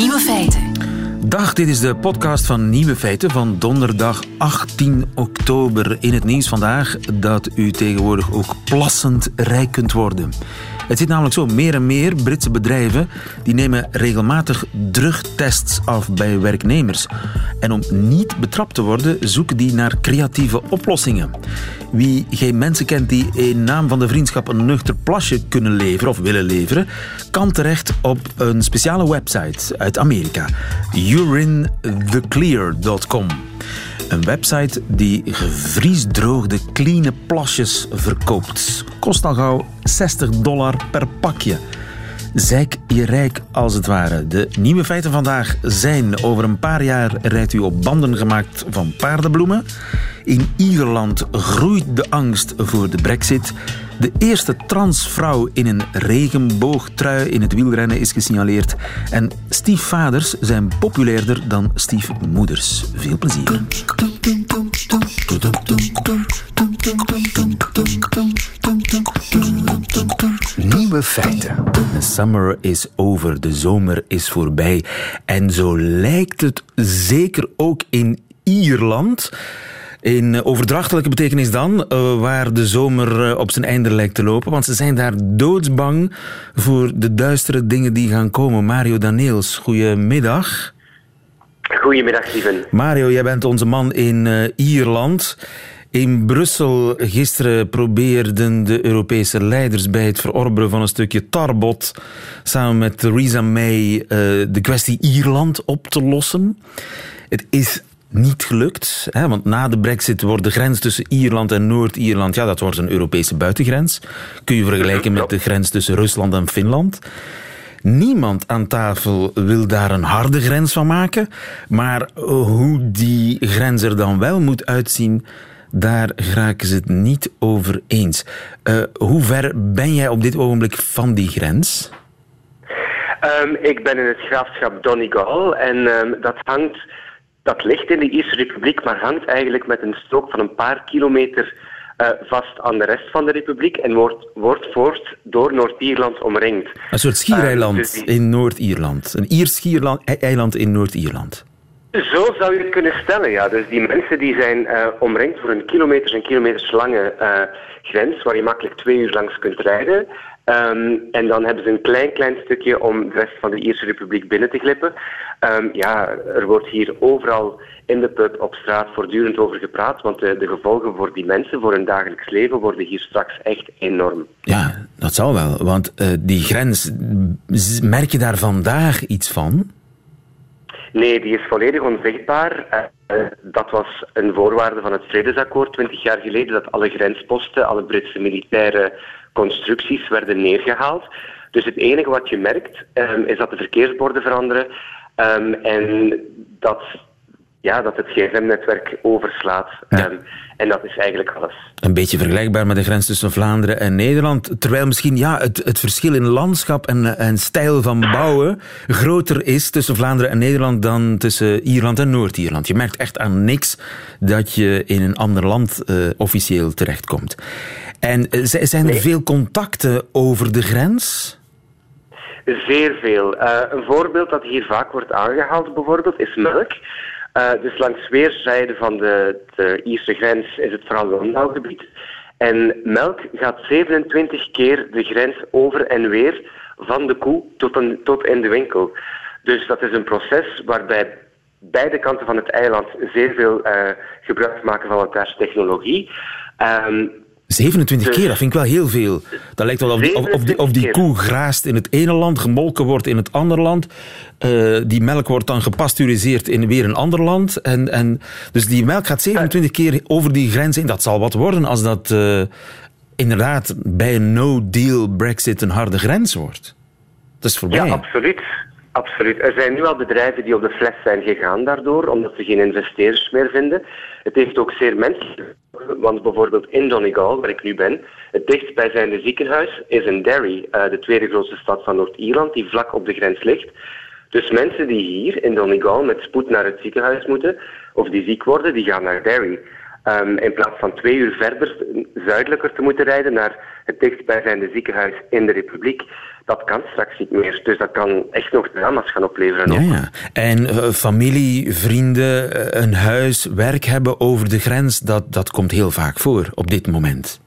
Nieuwe feiten. Dag, dit is de podcast van Nieuwe Feiten van donderdag 18 oktober. In het nieuws vandaag dat u tegenwoordig ook plassend rijk kunt worden. Het zit namelijk zo, meer en meer Britse bedrijven die nemen regelmatig drugtests af bij werknemers. En om niet betrapt te worden, zoeken die naar creatieve oplossingen. Wie geen mensen kent die in naam van de vriendschap een nuchter plasje kunnen leveren of willen leveren, kan terecht op een speciale website uit Amerika. urinetheclear.com. Een website die gevriesdroogde clean plasjes verkoopt. Kost al gauw 60 dollar per pakje. Zijk je rijk als het ware. De nieuwe feiten vandaag zijn: over een paar jaar rijdt u op banden gemaakt van paardenbloemen. In Ierland groeit de angst voor de brexit. De eerste transvrouw in een regenboogtrui in het wielrennen is gesignaleerd. En stiefvaders zijn populairder dan stiefmoeders. Veel plezier. Nieuwe feiten. The summer is over, de zomer is voorbij. En zo lijkt het zeker ook in Ierland. In overdrachtelijke betekenis dan, eh, waar de zomer eh, op zijn einde lijkt te lopen. Want ze zijn daar doodsbang voor de duistere dingen die gaan komen. Mario Daneels, goedemiddag. Goedemiddag, Steven. Mario, jij bent onze man in uh, Ierland. In Brussel gisteren probeerden de Europese leiders bij het verorberen van een stukje tarbot samen met Theresa May uh, de kwestie Ierland op te lossen. Het is niet gelukt, hè, want na de brexit wordt de grens tussen Ierland en Noord-Ierland, ja, dat wordt een Europese buitengrens. Kun je vergelijken met de grens tussen Rusland en Finland. Niemand aan tafel wil daar een harde grens van maken, maar hoe die grens er dan wel moet uitzien, daar geraken ze het niet over eens. Uh, hoe ver ben jij op dit ogenblik van die grens? Um, ik ben in het graafschap Donegal en um, dat hangt, dat ligt in de Ierse Republiek, maar hangt eigenlijk met een strook van een paar kilometer uh, vast aan de rest van de republiek en wordt, wordt voort door Noord-Ierland omringd. Een soort schiereiland uh, dus die... in Noord-Ierland. Een Iers schiereiland in Noord-Ierland. Zo zou je het kunnen stellen, ja. Dus die mensen die zijn uh, omringd voor een kilometers en kilometers lange grens, waar je makkelijk twee uur langs kunt rijden. Um, en dan hebben ze een klein, klein stukje om de rest van de Ierse Republiek binnen te glippen. Um, ja, er wordt hier overal in de pub op straat voortdurend over gepraat, want de, de gevolgen voor die mensen, voor hun dagelijks leven, worden hier straks echt enorm. Ja, dat zal wel, want uh, die grens, merk je daar vandaag iets van? Nee, die is volledig onzichtbaar. Uh, dat was een voorwaarde van het vredesakkoord twintig jaar geleden, dat alle grensposten, alle Britse militaire constructies werden neergehaald. Dus het enige wat je merkt, um, is dat de verkeersborden veranderen um, en dat ja, dat het gsm-netwerk overslaat. Ja. Um, en dat is eigenlijk alles. Een beetje vergelijkbaar met de grens tussen Vlaanderen en Nederland. Terwijl misschien ja, het, het verschil in landschap en, en stijl van bouwen groter is tussen Vlaanderen en Nederland dan tussen Ierland en Noord-Ierland. Je merkt echt aan niks dat je in een ander land uh, officieel terechtkomt. En uh, zijn er nee. veel contacten over de grens? Zeer veel. Uh, een voorbeeld dat hier vaak wordt aangehaald bijvoorbeeld is melk. Uh, dus langs weerszijden van de, de Ierse grens is het vooral landbouwgebied. En melk gaat 27 keer de grens over en weer van de koe tot, een, tot in de winkel. Dus dat is een proces waarbij beide kanten van het eiland zeer veel uh, gebruik maken van elkaars technologie. Um, 27 dus, keer, dat vind ik wel heel veel. Dat lijkt wel of die, of, die, of die koe graast in het ene land, gemolken wordt in het andere land. Uh, die melk wordt dan gepasteuriseerd in weer een ander land. En, en, dus die melk gaat 27 keer over die grens heen. Dat zal wat worden als dat uh, inderdaad bij een no-deal Brexit een harde grens wordt. Dat is voorbij. Ja, absoluut. Absoluut. Er zijn nu al bedrijven die op de fles zijn gegaan daardoor, omdat ze geen investeerders meer vinden. Het heeft ook zeer menselijk, want bijvoorbeeld in Donegal, waar ik nu ben, het dichtstbijzijnde ziekenhuis is in Derry, uh, de tweede grootste stad van Noord-Ierland, die vlak op de grens ligt. Dus mensen die hier in Donegal met spoed naar het ziekenhuis moeten, of die ziek worden, die gaan naar Derry. um, in plaats van twee uur verder, zuidelijker te moeten rijden naar het dichtstbijzijnde ziekenhuis in de Republiek. Dat kan straks niet meer. Dus dat kan echt nog drama's gaan opleveren. Ja, ja. En uh, familie, vrienden, uh, een huis, werk hebben over de grens, dat, dat komt heel vaak voor op dit moment.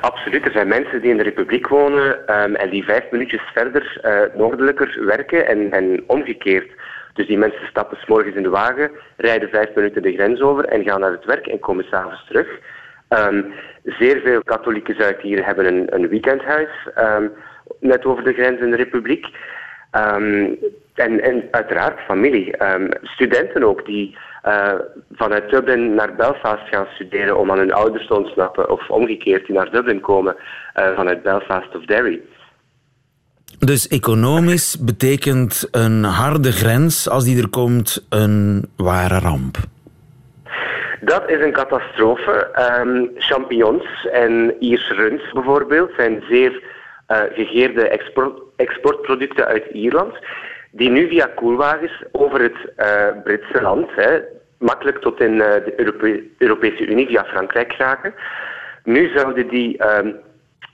Absoluut. Er zijn mensen die in de Republiek wonen um, en die vijf minuutjes verder uh, noordelijker werken en, en omgekeerd. Dus die mensen stappen s morgens in de wagen, rijden vijf minuten de grens over en gaan naar het werk en komen s'avonds terug. Um, zeer veel katholieke Zuid-Ieren hebben een, een weekendhuis, um, net over de grens in de Republiek. Um, en, en, uiteraard familie. studenten ook, die uh, vanuit Dublin naar Belfast gaan studeren om aan hun ouders te ontsnappen, of omgekeerd, die naar Dublin komen uh, vanuit Belfast of Derry. Dus economisch betekent een harde grens, als die er komt, een ware ramp. Dat is een catastrofe. Um, champignons en Ierse runs bijvoorbeeld zijn zeer gegeerde export, exportproducten uit Ierland, die nu via koelwagens over het uh, Britse land hè, makkelijk tot in uh, de Europe Europese Unie via Frankrijk geraken. Nu zouden die um,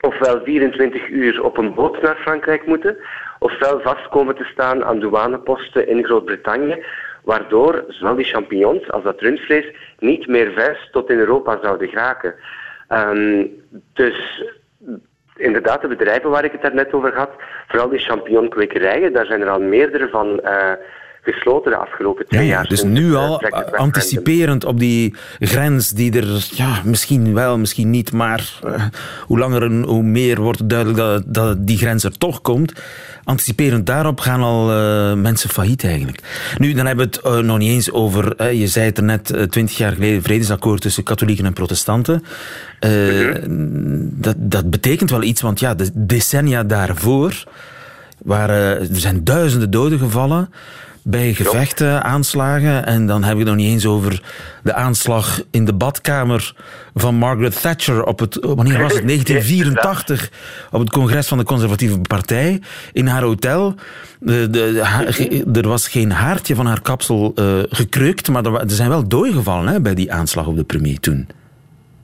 ofwel 24 uur op een boot naar Frankrijk moeten, ofwel vast komen te staan aan douaneposten in Groot-Brittannië, waardoor zowel die champignons als dat rundvlees niet meer vers tot in Europa zouden geraken. Um, dus inderdaad, de bedrijven waar ik het net over had, vooral die champignonkwekerijen, daar zijn er al meerdere van uh, gesloten de afgelopen twee ja, jaar. Dus nu al anticiperend op die grens die er ja, misschien wel, misschien niet, maar uh, hoe langer en hoe meer wordt duidelijk dat, dat die grens er toch komt. Anticiperend daarop gaan al uh, mensen failliet eigenlijk. Nu, dan hebben we het uh, nog niet eens over, je zei het er net, twintig jaar geleden, vredesakkoord tussen katholieken en protestanten. Mm-hmm. dat, dat betekent wel iets, want ja, de decennia daarvoor waren, er zijn duizenden doden gevallen bij gevechten, aanslagen. En dan heb ik het nog niet eens over de aanslag in de badkamer van Margaret Thatcher op het, wanneer was het? 1984, op het congres van de Conservatieve Partij in haar hotel. De, de, er was geen haartje van haar kapsel uh, gekreukt, maar er, er, zijn wel doden gevallen hè, bij die aanslag op de premier toen.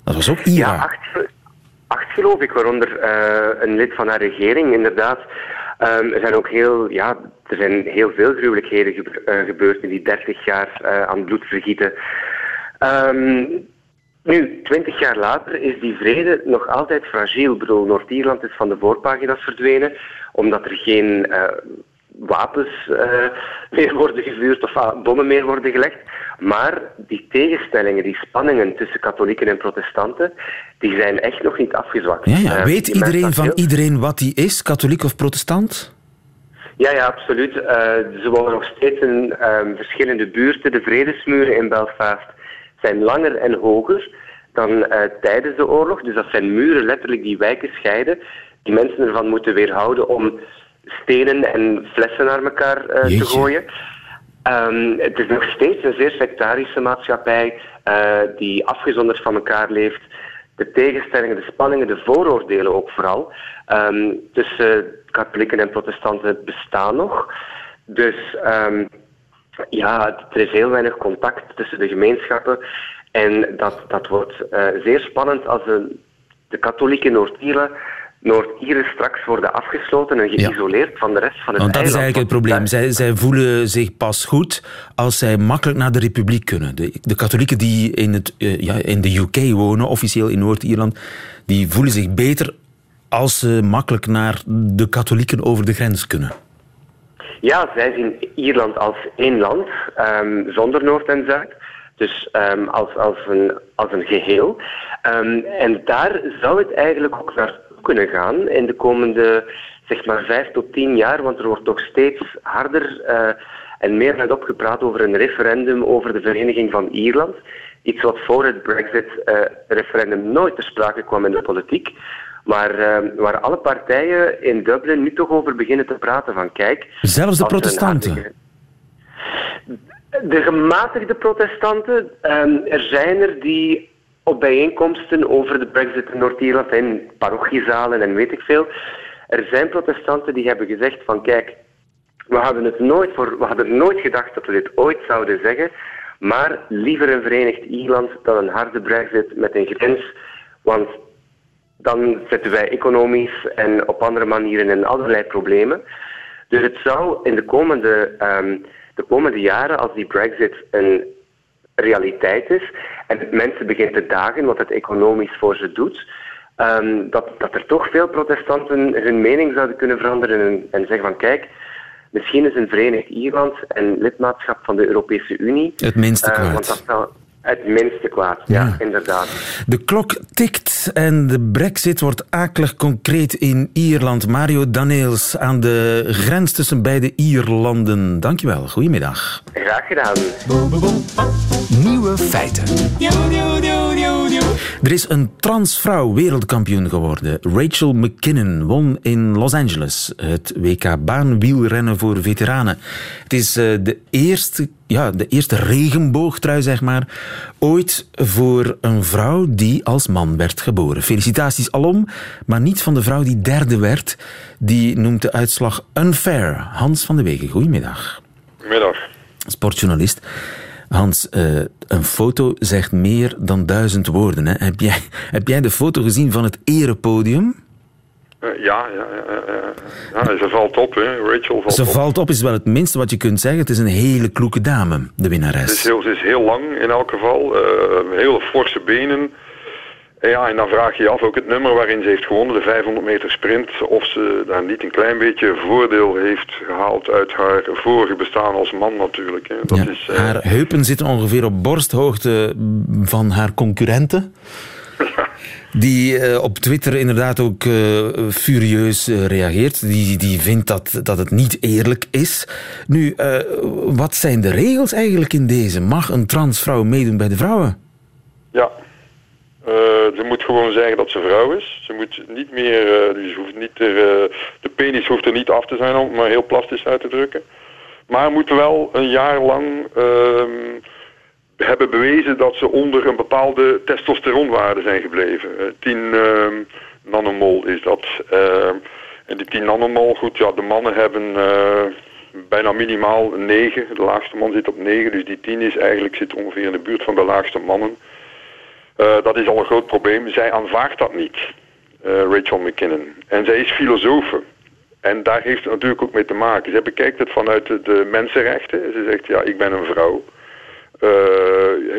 Dat was ook Ira. Ja, acht, acht geloof ik, waaronder uh, een lid van haar regering, inderdaad. Um, er zijn ook heel, ja, er zijn heel veel gruwelijkheden uh, gebeurd in die 30 jaar uh, aan bloed vergieten. Um, nu, twintig jaar later is die vrede nog altijd fragiel. Ik bedoel, Noord-Ierland is van de voorpagina's verdwenen, omdat er geen uh, wapens meer worden gevuurd of bommen meer worden gelegd. Maar die tegenstellingen, die spanningen tussen katholieken en protestanten, die zijn echt nog niet afgezwakt. Ja, ja. Weet iedereen van iedereen wat die is, katholiek of protestant? Ja, ja, absoluut. Uh, ze wonen nog steeds in um, verschillende buurten. De vredesmuren in Belfast zijn langer en hoger dan uh, tijdens de oorlog. Dus dat zijn muren letterlijk die wijken scheiden, die mensen ervan moeten weerhouden om stenen en flessen naar elkaar uh, te gooien. Um, het is nog steeds een zeer sectarische maatschappij die afgezonderd van elkaar leeft de tegenstellingen, de spanningen, de vooroordelen ook vooral, um, tussen katholieken en protestanten bestaan nog. Dus um, ja, er is heel weinig contact tussen de gemeenschappen. En dat, dat wordt uh, zeer spannend als de, de katholieke Noord-Ieren Noord-Ieren straks worden afgesloten en geïsoleerd ja. van de rest van het Want dat eiland. is eigenlijk het probleem. Zij, zij voelen zich pas goed als zij makkelijk naar de republiek kunnen. De, de katholieken die in, het, uh, ja, in de UK wonen, officieel in Noord-Ierland, die voelen zich beter als ze makkelijk naar de katholieken over de grens kunnen. Ja, zij zien Ierland als één land, um, zonder Noord en Zuid. Dus um, als, als, een, als een geheel. Um, en daar zou het eigenlijk ook naar kunnen gaan in de komende zeg maar vijf tot tien jaar, want er wordt toch steeds harder uh, en meer net opgepraat over een referendum over de vereniging van Ierland. Iets wat voor het Brexit-referendum uh, nooit ter sprake kwam in de politiek. Maar uh, waar alle partijen in Dublin nu toch over beginnen te praten van kijk... Zelfs de protestanten? De gematigde protestanten, um, er zijn er die op bijeenkomsten over de brexit in Noord-Ierland en parochiezalen en weet ik veel. Er zijn protestanten die hebben gezegd van kijk, we hadden, het nooit voor, we hadden nooit gedacht dat we dit ooit zouden zeggen, Maar liever een Verenigd Ierland dan een harde brexit met een grens. Want dan zitten wij economisch en op andere manieren in allerlei problemen. Dus het zou in de komende, um, de komende jaren, als die brexit een realiteit is en mensen begint te dagen wat het economisch voor ze doet, um, dat, dat er toch veel protestanten hun mening zouden kunnen veranderen en, en zeggen van kijk, misschien is een Verenigd Ierland en lidmaatschap van de Europese Unie. Het minste kwaad. Uh, want dat zou, het minste kwaad, ja. inderdaad. De klok tikt en de brexit wordt akelig concreet in Ierland. Mario Daneels aan de grens tussen beide Ierlanden. Dankjewel, goedemiddag. Graag gedaan. Nieuwe feiten. Er is een transvrouw wereldkampioen geworden. Rachel McKinnon won in Los Angeles het WK baanwielrennen voor veteranen. Het is eh, de eerste ja, de eerste regenboogtrui, zeg maar, ooit voor een vrouw die als man werd geboren. Felicitaties alom, maar niet van de vrouw die derde werd. Die noemt de uitslag unfair. Hans van de Wegen, goedemiddag. Goedemiddag. Sportjournalist. Hans, uh, een foto zegt meer dan duizend woorden. Hè? Heb, jij, heb jij de foto gezien van het erepodium? Uh, ja, ja, ja, ja, ze valt op, hè. Rachel valt ze op. Ze valt op is wel het minste wat je kunt zeggen. Het is een hele kloeke dame, de winnares. Ze is heel, ze is heel lang in elk geval. Uh, hele forse benen. En ja, en dan vraag je je af, ook het nummer waarin ze heeft gewonnen, de 500 meter sprint, of ze daar niet een klein beetje voordeel heeft gehaald uit haar vorige bestaan als man natuurlijk. Dat ja, is, uh... Haar heupen zitten ongeveer op borsthoogte van haar concurrenten. Die uh, op Twitter inderdaad ook uh, furieus uh, reageert. Die, die vindt dat, dat het niet eerlijk is. Nu, wat zijn de regels eigenlijk in deze? Mag een transvrouw meedoen bij de vrouwen? Ja. ze moet gewoon zeggen dat ze vrouw is. Ze moet niet meer, dus hoeft niet de penis hoeft er niet af te zijn om maar heel plastisch uit te drukken. Maar moet wel een jaar lang ehm, hebben bewezen dat ze onder een bepaalde testosteronwaarde zijn gebleven. 10 uh, ehm, nanomol is dat. Uh, en die 10 nanomol, goed, ja, de mannen hebben uh, bijna minimaal 9. De laagste man zit op 9, dus die 10 is eigenlijk zit ongeveer in de buurt van de laagste mannen. Dat is al een groot probleem. Zij aanvaardt dat niet, Rachel McKinnon. En zij is filosofe. En daar heeft het natuurlijk ook mee te maken. Zij bekijkt het vanuit de mensenrechten. Ze zegt, ja, ik ben een vrouw. Uh,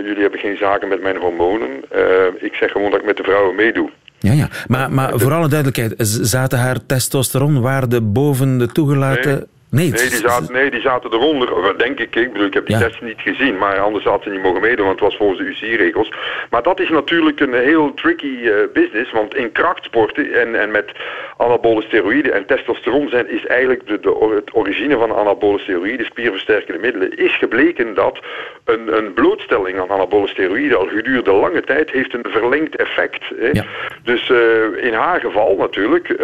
jullie hebben geen zaken met mijn hormonen. Uh, ik zeg gewoon dat ik met de vrouwen meedoe. Ja, ja. Maar, maar voor alle duidelijkheid, zaten haar testosteronwaarden boven de toegelaten... Nee, nee, die zaten, nee, die zaten eronder, denk ik. Ik bedoel, ik heb die ja. niet gezien, maar anders had ze niet mogen meedoen, want het was volgens de UCI-regels. Maar dat is natuurlijk een heel tricky uh, business, want in krachtsporten en, en met anabole steroïden en testosteron zijn, is eigenlijk de, de, het origine van anabole steroïden, spierversterkende middelen, is gebleken dat een, een blootstelling aan anabole steroïden al gedurende lange tijd heeft een verlengd effect. Hè. Ja. Dus uh, in haar geval natuurlijk, uh,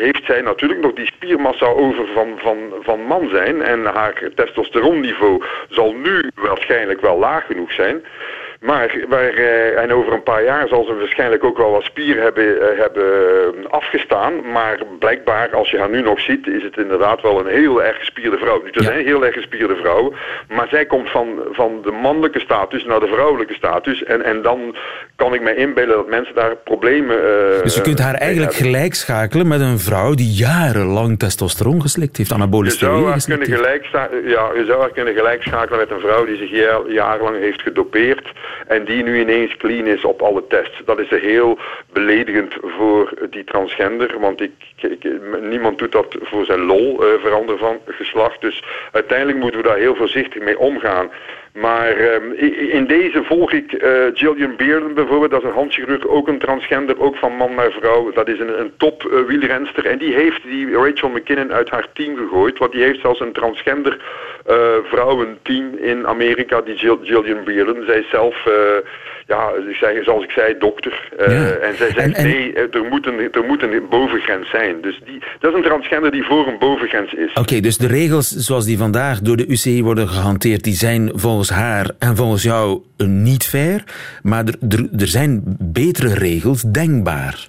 heeft zij natuurlijk nog die spiermassa over van, van van man zijn. En haar testosteronniveau zal nu waarschijnlijk wel laag genoeg zijn. Maar, waar, uh, en over een paar jaar zal ze waarschijnlijk ook wel wat spier hebben, uh, hebben afgestaan. Maar blijkbaar, als je haar nu nog ziet, is het inderdaad wel een heel erg gespierde vrouw. Nu, er zijn heel erg gespierde vrouwen. Maar zij komt van, van de mannelijke status naar de vrouwelijke status. En, en dan kan ik me inbeelden dat mensen daar problemen... Uh, dus je kunt haar eigenlijk gelijk schakelen met een vrouw die jarenlang testosteron geslikt heeft, anabole steroïden geslikt heeft. Ja, je zou haar kunnen gelijk schakelen met een vrouw die zich jarenlang heeft gedopeerd en die nu ineens clean is op alle tests. Dat is heel beledigend voor die transgender, want ik, niemand doet dat voor zijn lol, uh, veranderen van geslacht. Dus uiteindelijk moeten we daar heel voorzichtig mee omgaan. Maar um, in deze volg ik uh, Jillian Bearden bijvoorbeeld, dat is een handchirurg, ook een transgender, ook van man naar vrouw. Dat is een, een top uh, wielrenster en die heeft die Rachel McKinnon uit haar team gegooid, want die heeft zelfs een transgender uh, vrouwenteam in Amerika, die Jill, Jillian Bearden. Zij zelf ja, zeg, zoals ik zei, dokter. Uh, En zij zegt, nee, er moet, een, er moet een bovengrens zijn. Dus die, dat is een transgender die voor een bovengrens is. Oké, dus de regels zoals die vandaag door de UCI worden gehanteerd, die zijn volgens haar en volgens jou niet fair. Maar er, er, zijn betere regels denkbaar.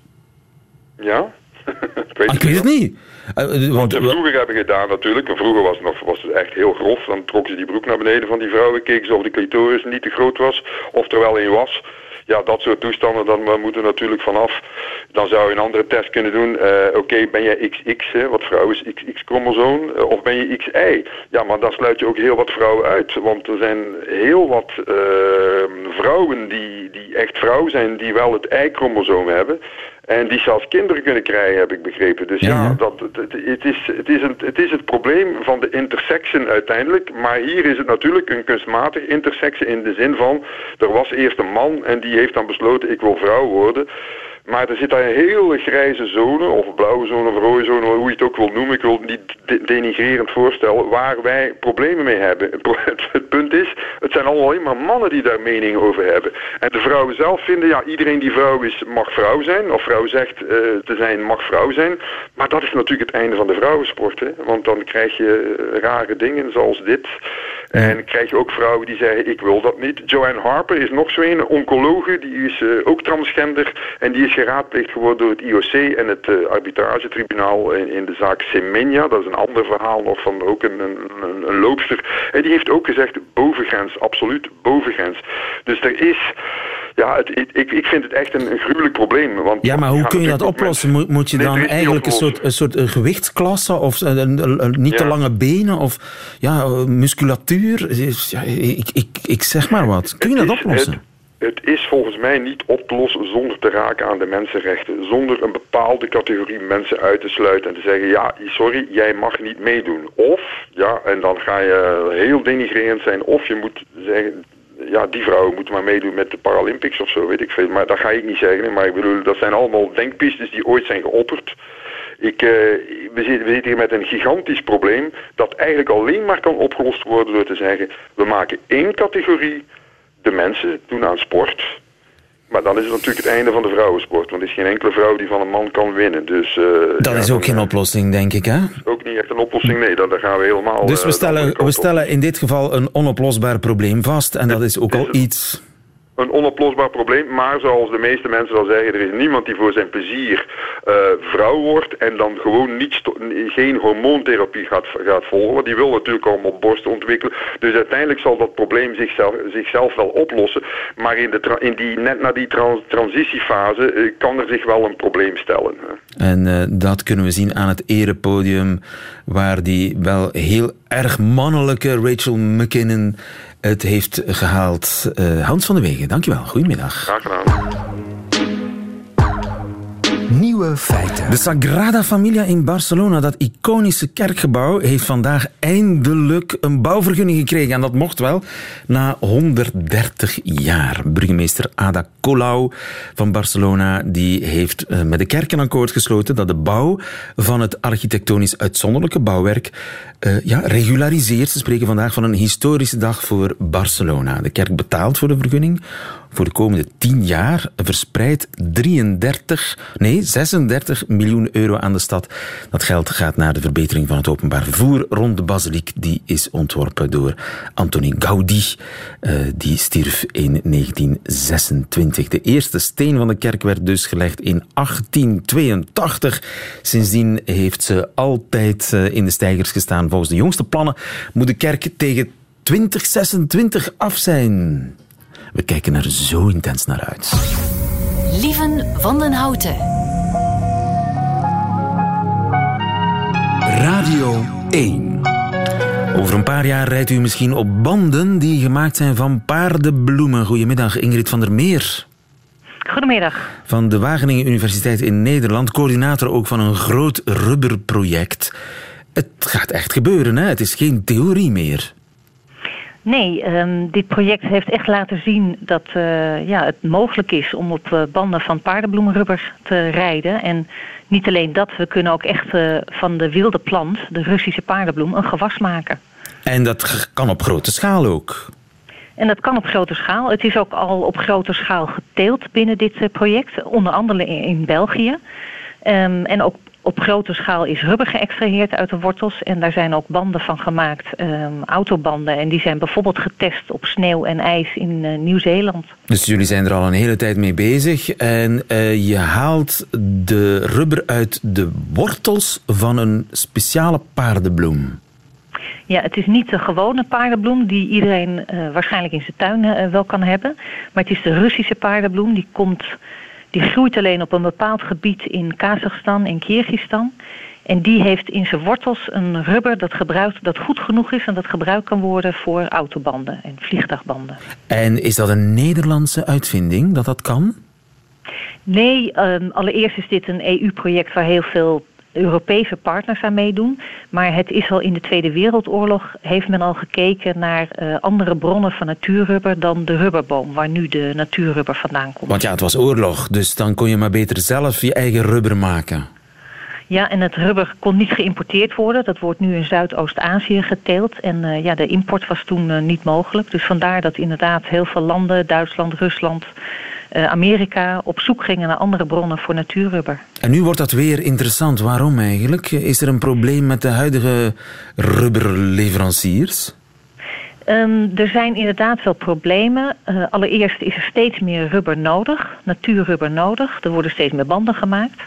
Ja, weet, ah, ik weet het niet. Uh, Wat ze vroeger hebben gedaan natuurlijk, vroeger was het, nog, was het echt heel grof. Dan trokken ze die broek naar beneden van die vrouwen, keken ze of de clitoris niet te groot was, of er wel een was ja, dat soort toestanden, dan moeten we natuurlijk vanaf. Dan zou je een andere test kunnen doen. Uh, Oké, ben jij XX, hè, wat vrouw is XX-chromosoom, uh, of ben je XY? Ja, maar dan sluit je ook heel wat vrouwen uit. Want er zijn heel wat uh, vrouwen die, die echt vrouw zijn, die wel het Y-chromosoom hebben. En die zelfs kinderen kunnen krijgen, heb ik begrepen. Dus ja, dat, het, het, is, het, is het, het is het probleem van de intersection uiteindelijk. Maar hier is het natuurlijk een kunstmatig intersection in de zin van... er was eerst een man en die heeft dan besloten ik wil vrouw worden... Maar er zit daar een hele grijze zone, of blauwe zone, of rode zone, hoe je het ook wil noemen. Ik wil het niet denigrerend voorstellen, waar wij problemen mee hebben. Het punt is, het zijn allemaal alleen maar mannen die daar meningen over hebben. En de vrouwen zelf vinden, ja, iedereen die vrouw is, mag vrouw zijn. Of vrouw zegt uh, te zijn, mag vrouw zijn. Maar dat is natuurlijk het einde van de vrouwensport. Want dan krijg je eh, rare dingen zoals dit. En krijg je ook vrouwen die zeggen, ik wil dat niet. Joanne Harper is nog zo een, oncologe, die is uh, ook transgender. En die is geraadpleegd geworden door het IOC en het uh, arbitragetribunaal in, in, de zaak Semenya. Dat is een ander verhaal nog van ook een, een, een, loopster. En die heeft ook gezegd, bovengrens, absoluut bovengrens. Dus er is... Ja, het, ik, ik vind het echt een, een gruwelijk probleem. Want ja, maar hoe kun je dat oplossen? Moet, moet je dan eigenlijk een soort, een soort gewichtsklasse of een, niet te lange benen of ja, musculatuur? Ja, ik, ik, ik zeg maar wat. Kun je dat oplossen? Het is volgens mij niet op te lossen zonder te raken aan de mensenrechten. Zonder een bepaalde categorie mensen uit te sluiten en te zeggen... ja, sorry, jij mag niet meedoen. Of, ja, en dan ga je heel denigrerend zijn... of je moet zeggen, ja, die vrouwen moeten maar meedoen met de Paralympics of zo, weet ik veel. Maar dat ga ik niet zeggen. Maar ik bedoel, dat zijn allemaal denkpistes die ooit zijn geopperd. Ik, uh, we, zitten, we zitten hier met een gigantisch probleem dat eigenlijk alleen maar kan opgelost worden door te zeggen... we maken één categorie de mensen doen aan sport. Maar dan is het natuurlijk het einde van de vrouwensport. Want er is geen enkele vrouw die van een man kan winnen. Dus, uh, dat is ook geen oplossing, denk ik, hè? Ook niet echt een oplossing, nee. Dan, gaan we helemaal... Dus we eh, stellen, we stellen in dit geval een onoplosbaar probleem vast. En dat is ook al iets een onoplosbaar probleem. Maar zoals de meeste mensen al zeggen, er is niemand die voor zijn plezier uh, vrouw wordt en dan gewoon niet geen hormoontherapie gaat, gaat volgen. Want die wil natuurlijk allemaal borsten ontwikkelen. Dus uiteindelijk zal dat probleem zichzelf, zichzelf wel oplossen. Maar in de in die, net na die transitiefase uh, kan er zich wel een probleem stellen. En uh, dat kunnen we zien aan het erepodium, waar die wel heel erg mannelijke Rachel McKinnon het heeft gehaald. Uh, Hans van de Wegen, dankjewel. Goedemiddag. Graag gedaan. De Sagrada Familia in Barcelona, dat iconische kerkgebouw, heeft vandaag eindelijk een bouwvergunning gekregen. En dat mocht wel na 130 jaar. Burgemeester Ada Colau van Barcelona die heeft eh, met de kerk een akkoord gesloten dat de bouw van het architectonisch uitzonderlijke bouwwerk uh, ja, regulariseert. Ze spreken vandaag van een historische dag voor Barcelona. De kerk betaalt voor de vergunning voor de komende 10 jaar verspreidt 33, nee 36 miljoen euro aan de stad. Dat geld gaat naar de verbetering van het openbaar vervoer rond de basiliek. Die is ontworpen door Antoni Gaudi. Uh, die stierf in 1926. De eerste steen van de kerk werd dus gelegd in 1882. Sindsdien heeft ze altijd uh, in de stijgers gestaan. Volgens de jongste plannen moet de kerk tegen 2026 af zijn. We kijken er zo intens naar uit. Lieven van den Houten. Radio 1. Over een paar jaar rijdt u misschien op banden die gemaakt zijn van paardenbloemen. Goedemiddag, Ingrid van der Meer. Goedemiddag. Van de Wageningen Universiteit in Nederland, coördinator ook van een groot rubberproject. Het gaat echt gebeuren, hè? Het is geen theorie meer. Nee, um, dit project heeft echt laten zien dat uh, ja, het mogelijk is om op uh, banden van paardenbloemenrubber te rijden. En niet alleen dat, we kunnen ook echt uh, van de wilde plant, de Russische paardenbloem, een gewas maken. En dat kan op grote schaal ook? En dat kan op grote schaal. Het is ook al op grote schaal geteeld binnen dit project, onder andere in, in België. Um, en ook op grote schaal is rubber geëxtraheerd uit de wortels. En daar zijn ook banden van gemaakt, ehm, autobanden. En die zijn bijvoorbeeld getest op sneeuw en ijs in uh, Nieuw-Zeeland. Dus jullie zijn er al een hele tijd mee bezig. En uh, je haalt de rubber uit de wortels van een speciale paardenbloem. Ja, het is niet de gewone paardenbloem die iedereen uh, waarschijnlijk in zijn tuin wel kan hebben. Maar het is de Russische paardenbloem. Die, komt, die groeit alleen op een bepaald gebied in Kazachstan en Kyrgyzstan. En die heeft in zijn wortels een rubber dat, gebruikt, dat goed genoeg is en dat gebruikt kan worden voor autobanden en vliegtuigbanden. En is dat een Nederlandse uitvinding dat dat kan? Nee, um, allereerst is dit een EU-project waar heel veel Europese partners aan meedoen. Maar het is al in de Tweede Wereldoorlog heeft men al gekeken naar uh, andere bronnen van natuurrubber dan de rubberboom, waar nu de natuurrubber vandaan komt. Want ja, het was oorlog, dus dan kon je maar beter zelf je eigen rubber maken. Ja, en het rubber kon niet geïmporteerd worden. Dat wordt nu in Zuidoost-Azië geteeld. En uh, ja, de import was toen uh, niet mogelijk. Dus vandaar dat inderdaad heel veel landen, Duitsland, Rusland, Amerika, op zoek gingen naar andere bronnen voor natuurrubber. En nu wordt dat weer interessant. Waarom eigenlijk? Is er een probleem met de huidige rubberleveranciers? Um, er zijn inderdaad wel problemen. Uh, allereerst is er steeds meer rubber nodig, natuurrubber nodig. Er worden steeds meer banden gemaakt.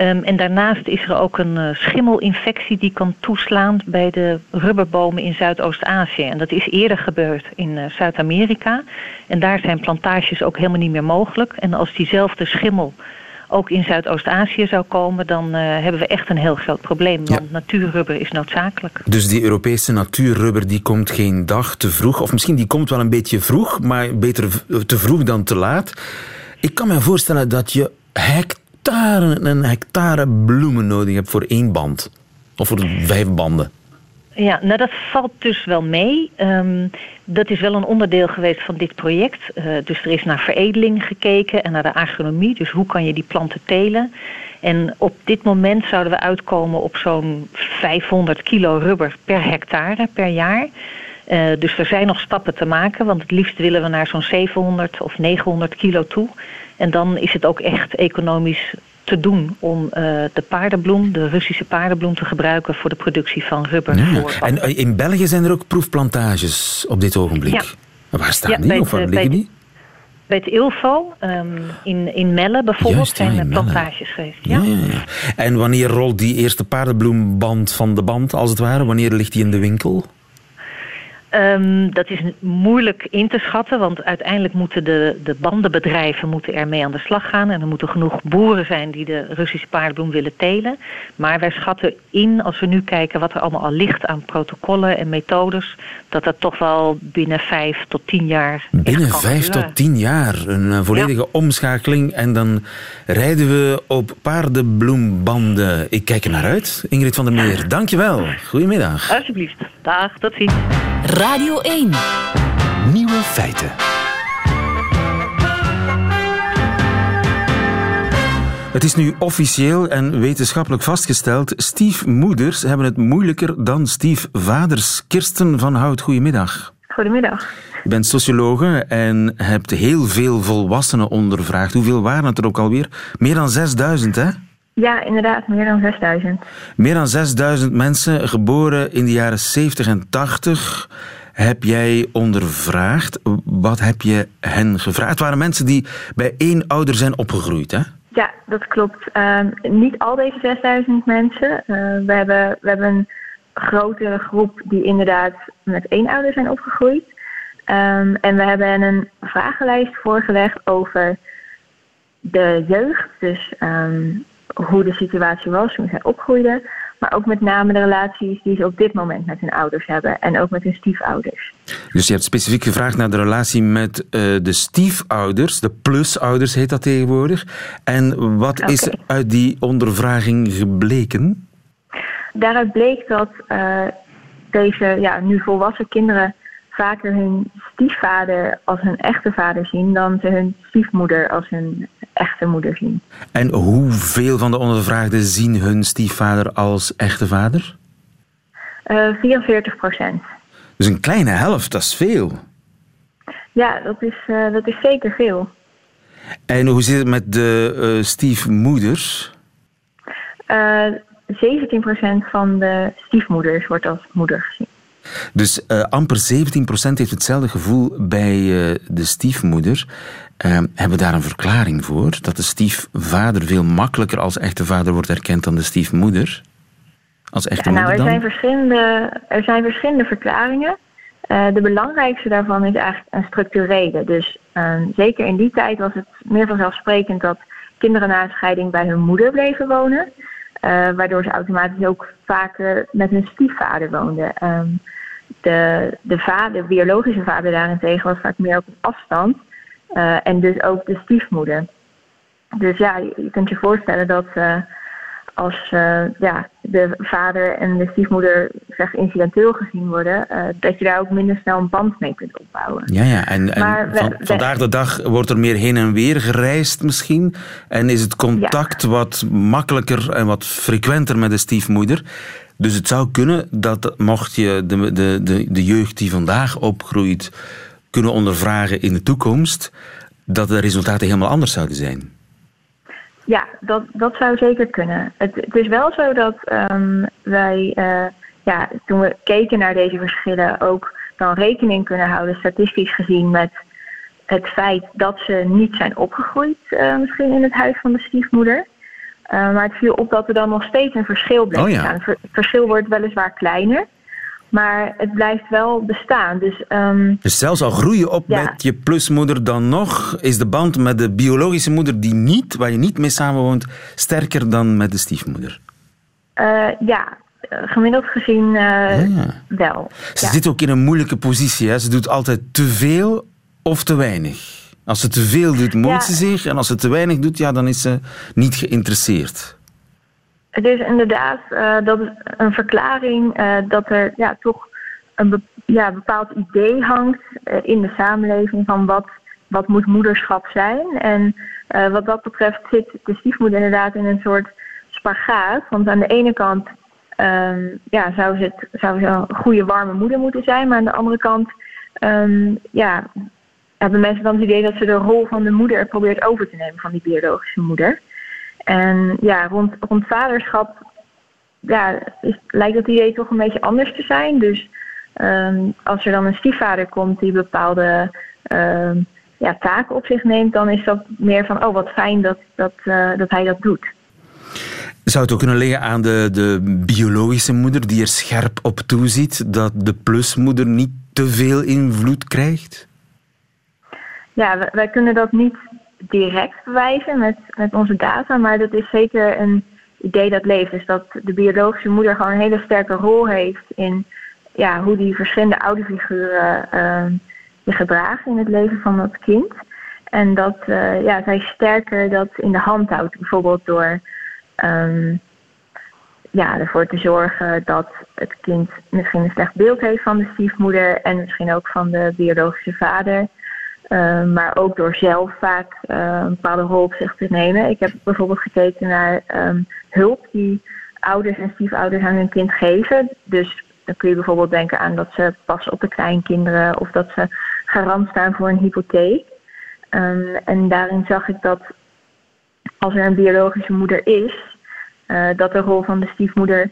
Um, en daarnaast is er ook een uh, schimmelinfectie die kan toeslaan bij de rubberbomen in Zuidoost-Azië. En dat is eerder gebeurd in uh, Zuid-Amerika. En daar zijn plantages ook helemaal niet meer mogelijk. En als diezelfde schimmel ook in Zuidoost-Azië zou komen, dan uh, hebben we echt een heel groot probleem. Want ja. natuurrubber is noodzakelijk. Dus die Europese natuurrubber die komt geen dag te vroeg. Of misschien die komt wel een beetje vroeg, maar beter te vroeg dan te laat. Ik kan me voorstellen dat je hectare en hectare bloemen nodig hebt voor één band. Of voor vijf banden. Ja, nou dat valt dus wel mee. Um, dat is wel een onderdeel geweest van dit project. Uh, dus er is naar veredeling gekeken en naar de agronomie. Dus hoe kan je die planten telen? En op dit moment zouden we uitkomen op zo'n 500 kilo rubber per hectare per jaar. Uh, dus er zijn nog stappen te maken, want het liefst willen we naar zo'n 700 of 900 kilo toe. En dan is het ook echt economisch te doen om uh, de paardenbloem, de Russische paardenbloem, te gebruiken voor de productie van rubber. Ja. En in België zijn er ook proefplantages op dit ogenblik. Ja. Waar staan ja, die of waar liggen bij die? Bij het ILFO, um, in, in Melle bijvoorbeeld, Juist, zijn er plantages geweest. Ja. Ja, ja. En wanneer rolt die eerste paardenbloemband van de band, als het ware? Wanneer ligt die in de winkel? Um, dat is moeilijk in te schatten, want uiteindelijk moeten de, de bandenbedrijven moeten ermee aan de slag gaan. En er moeten genoeg boeren zijn die de Russische paardenbloem willen telen. Maar wij schatten in, als we nu kijken wat er allemaal al ligt aan protocollen en methodes, dat dat toch wel binnen vijf tot tien jaar. Binnen vijf tot tien jaar. Een uh, volledige ja. omschakeling. En dan rijden we op paardenbloembanden. Ik kijk er naar uit. Ingrid van der Meer, dankjewel. Goedemiddag. Alsjeblieft. Dag, tot ziens. Radio 1. Nieuwe feiten. Het is nu officieel en wetenschappelijk vastgesteld. Stiefmoeders hebben het moeilijker dan stiefvaders. Kirsten van Hout, goedemiddag. Goedemiddag. Je bent sociologe en hebt heel veel volwassenen ondervraagd. Hoeveel waren het er ook alweer? Meer dan 6000, hè? Ja, inderdaad, meer dan 6000. Meer dan 6000 mensen geboren in de jaren 70 en 80 heb jij ondervraagd. Wat heb je hen gevraagd? Het waren mensen die bij één ouder zijn opgegroeid, hè? Ja, dat klopt. Uh, niet al deze 6000 mensen. Uh, we, hebben, we hebben een grotere groep die inderdaad met één ouder zijn opgegroeid. Um, en we hebben hen een vragenlijst voorgelegd over de jeugd. Dus um, hoe de situatie was toen zij opgroeiden. Maar ook met name de relaties die ze op dit moment met hun ouders hebben. En ook met hun stiefouders. Dus je hebt specifiek gevraagd naar de relatie met uh, de stiefouders. De plusouders heet dat tegenwoordig. En wat okay. is uit die ondervraging gebleken? Daaruit bleek dat uh, deze ja, nu volwassen kinderen vaker hun stiefvader als hun echte vader zien dan ze hun stiefmoeder als hun echte moeder zien. En hoeveel van de ondervraagden zien hun stiefvader als echte vader? Uh, 44 procent. Dus een kleine helft, dat is veel. Ja, dat is, uh, dat is zeker veel. En hoe zit het met de uh, stiefmoeders? Uh, 17% van de stiefmoeders wordt als moeder gezien. Dus uh, amper 17% heeft hetzelfde gevoel bij uh, de stiefmoeder. Uh, hebben we daar een verklaring voor? Dat de stiefvader veel makkelijker als echte vader wordt erkend dan de stiefmoeder? Als echte ja, nou, moeder er zijn, verschillende, er zijn verschillende verklaringen. Uh, de belangrijkste daarvan is eigenlijk een structurele. Dus ehm, zeker in die tijd was het meer vanzelfsprekend dat kinderen na een scheiding bij hun moeder bleven wonen. Waardoor ze automatisch ook vaker met hun stiefvader woonden. Um, de, de vader, de biologische vader daarentegen was vaak meer op afstand. Uh, en dus ook de stiefmoeder. Dus ja, je, kunt je voorstellen dat uh, als uh, ja, de vader en de stiefmoeder zeg, incidenteel gezien worden, dat je daar ook minder snel een band mee kunt opbouwen. Ja, ja. en, en van, we, vandaag de dag wordt er meer heen en weer gereisd misschien. En is het contact ja. wat makkelijker en wat frequenter met de stiefmoeder. Dus het zou kunnen dat mocht je de, de, de, de jeugd die vandaag opgroeit kunnen ondervragen in de toekomst, dat de resultaten helemaal anders zouden zijn. Ja, dat, dat zou zeker kunnen. Het, het is wel zo dat um, wij, uh, ja, toen we keken naar deze verschillen, ook dan rekening kunnen houden, statistisch gezien, met het feit dat ze niet zijn opgegroeid, uh, misschien in het huis van de stiefmoeder. Uh, maar het viel op dat er dan nog steeds een verschil bleef oh, ja. staan. Het verschil wordt weliswaar kleiner, maar het blijft wel bestaan. Dus, um, dus zelfs al groei je op ja. met je plusmoeder, dan nog is de band met de biologische moeder, die niet, waar je niet mee samenwoont, sterker dan met de stiefmoeder? Uh, ja, gemiddeld gezien uh, ja. wel. Ze zit ook in een moeilijke positie. Hè? Ze doet altijd te veel of te weinig. Als ze te veel doet, moeit Ja. ze zich. En als ze te weinig doet, ja, dan is ze niet geïnteresseerd. Het is inderdaad uh, dat is een verklaring uh, dat er ja, toch een be ja, bepaald idee hangt uh, in de samenleving van wat, wat moet moederschap zijn. En wat dat betreft zit de stiefmoeder inderdaad in een soort spagaat. Want aan de ene kant um, ja, zou, ze het, zou ze een goede warme moeder moeten zijn, maar aan de andere kant um, ja, hebben mensen dan het idee dat ze de rol van de moeder probeert over te nemen van die biologische moeder. En ja, rond, rond vaderschap lijkt dat idee toch een beetje anders te zijn. Dus um, als er dan een stiefvader komt die bepaalde um, ja, taken op zich neemt, dan is dat meer van, oh wat fijn dat, dat, uh, dat hij dat doet. Zou het ook kunnen liggen aan de, de biologische moeder die er scherp op toeziet dat de plusmoeder niet te veel invloed krijgt? Ja, wij, kunnen dat niet direct bewijzen met, met onze data, maar dat is zeker een idee dat leeft. Dus dat de biologische moeder gewoon een hele sterke rol heeft in ja, hoe die verschillende ouderfiguren uh, zich gedragen in het leven van dat kind. En dat uh, ja, zij sterker dat in de hand houdt, bijvoorbeeld door um, ja, ervoor te zorgen dat het kind misschien een slecht beeld heeft van de stiefmoeder en misschien ook van de biologische vader. Uh, maar ook door zelf vaak uh, een bepaalde rol op zich te nemen. Ik heb bijvoorbeeld gekeken naar um, hulp die ouders en stiefouders aan hun kind geven. Dus dan kun je bijvoorbeeld denken aan dat ze passen op de kleinkinderen of dat ze garant staan voor een hypotheek. Um, en daarin zag ik dat als er een biologische moeder is, uh, dat de rol van de stiefmoeder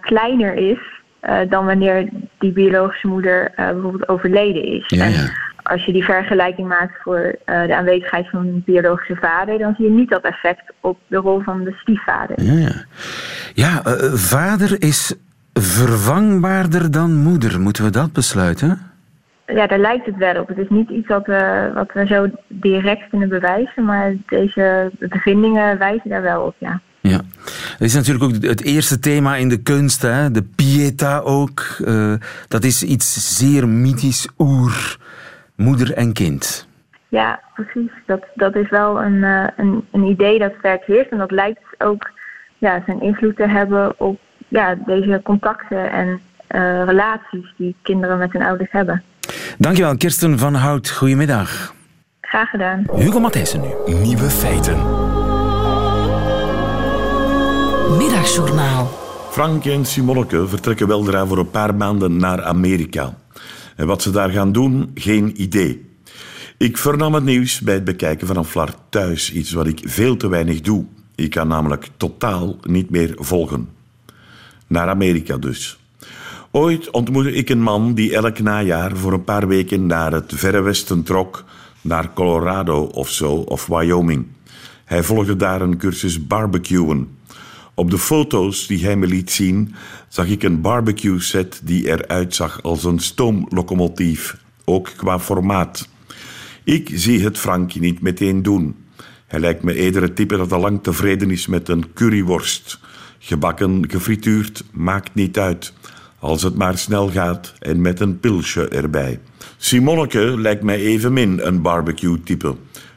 kleiner is dan wanneer die biologische moeder bijvoorbeeld overleden is. Ja, ja. Als je die vergelijking maakt voor uh, de aanwezigheid van een biologische vader, dan zie je niet dat effect op de rol van de stiefvader. Ja, ja. ja uh, vader is vervangbaarder dan moeder. Moeten we dat besluiten? Ja, daar lijkt het wel op. Het is niet iets wat we, wat we zo direct kunnen bewijzen, maar deze bevindingen wijzen daar wel op, ja. Ja, het is natuurlijk ook het eerste thema in de kunst, hè? de pieta ook. Uh, dat is iets zeer mythisch, oer moeder en kind. Ja, precies. Dat, dat is wel een, uh, een, een idee dat sterk heerst. En dat lijkt ook ja, zijn invloed te hebben op ja, deze contacten en uh, relaties die kinderen met hun ouders hebben. Dankjewel, Kirsten van Hout. Goedemiddag. Graag gedaan. Hugo Matthijssen nu. Nieuwe feiten. Middagjournaal. Frank en Simonneke vertrekken weldra voor een paar maanden naar Amerika. En wat ze daar gaan doen, geen idee. Ik vernam het nieuws bij het bekijken van een flar thuis, iets wat ik veel te weinig doe. Ik kan namelijk totaal niet meer volgen. Naar Amerika dus. Ooit ontmoette ik een man die elk najaar voor een paar weken naar het Verre Westen trok, naar Colorado of zo, of Wyoming. Hij volgde daar een cursus barbecuen. Op de foto's die hij me liet zien, zag ik een barbecue set die eruit zag als een stoomlocomotief, ook qua formaat. Ik zie het Frankje niet meteen doen. Hij lijkt me eerder het type dat al lang tevreden is met een curryworst. Gebakken, gefrituurd, maakt niet uit. Als het maar snel gaat en met een pilsje erbij. Simonneke lijkt mij evenmin een barbecue-type.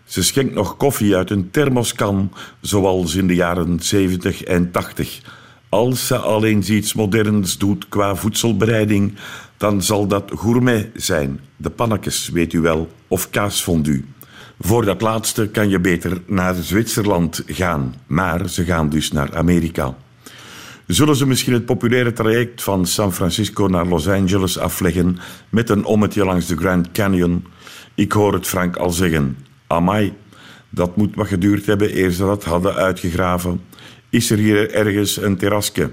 Ze schenkt nog koffie uit een thermoskan, zoals in de jaren 70 en 80. Als ze alleen iets moderns doet qua voedselbereiding, dan zal dat gourmet zijn. De pannetjes, weet u wel, of kaasfondue. Voor dat laatste kan je beter naar Zwitserland gaan, maar ze gaan dus naar Amerika. Zullen ze misschien het populaire traject van San Francisco naar Los Angeles afleggen met een ommetje langs de Grand Canyon? Ik hoor het Frank al zeggen. Amai, dat moet wat geduurd hebben eer ze dat hadden uitgegraven. Is er hier ergens een terrasje?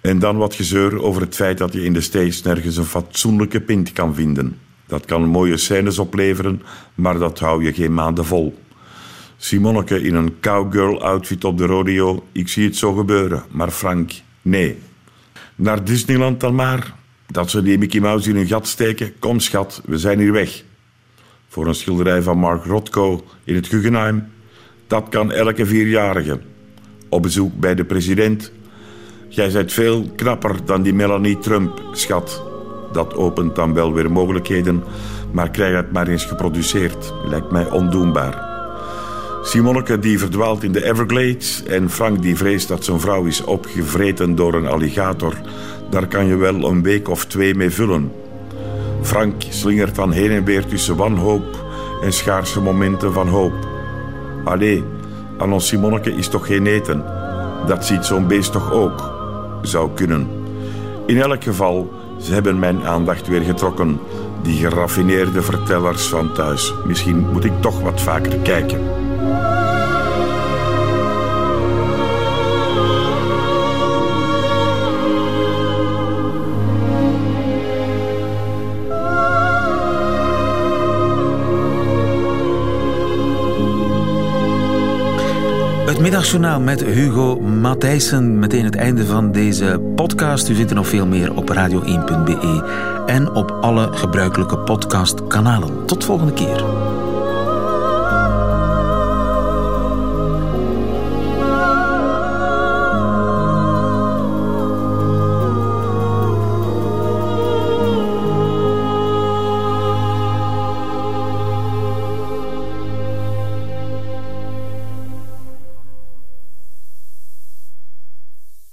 En dan wat gezeur over het feit dat je in de States nergens een fatsoenlijke pint kan vinden. Dat kan mooie scènes opleveren, maar dat hou je geen maanden vol. Simonneke in een cowgirl-outfit op de rodeo, ik zie het zo gebeuren. Maar Frank, nee. Naar Disneyland dan maar. Dat ze die Mickey Mouse in hun gat steken. Kom schat, we zijn hier weg. Voor een schilderij van Mark Rothko in het Guggenheim. Dat kan elke vierjarige. Op bezoek bij de president. Jij bent veel knapper dan die Melanie Trump, schat. Dat opent dan wel weer mogelijkheden, maar krijg het maar eens geproduceerd. Lijkt mij ondoenbaar. Simonneke die verdwaalt in de Everglades en Frank die vreest dat zijn vrouw is opgevreten door een alligator. Daar kan je wel een week of twee mee vullen. Frank slingert dan heen en weer tussen wanhoop en schaarse momenten van hoop. Allee, aan ons Simonneke is toch geen eten? Dat ziet zo'n beest toch ook? Zou kunnen. In elk geval, ze hebben mijn aandacht weer getrokken. Die geraffineerde vertellers van thuis. Misschien moet ik toch wat vaker kijken. Het middagjournaal met Hugo Matthijssen. Meteen het einde van deze podcast. U vindt er nog veel meer op radio1.be en op alle gebruikelijke podcastkanalen. Tot volgende keer.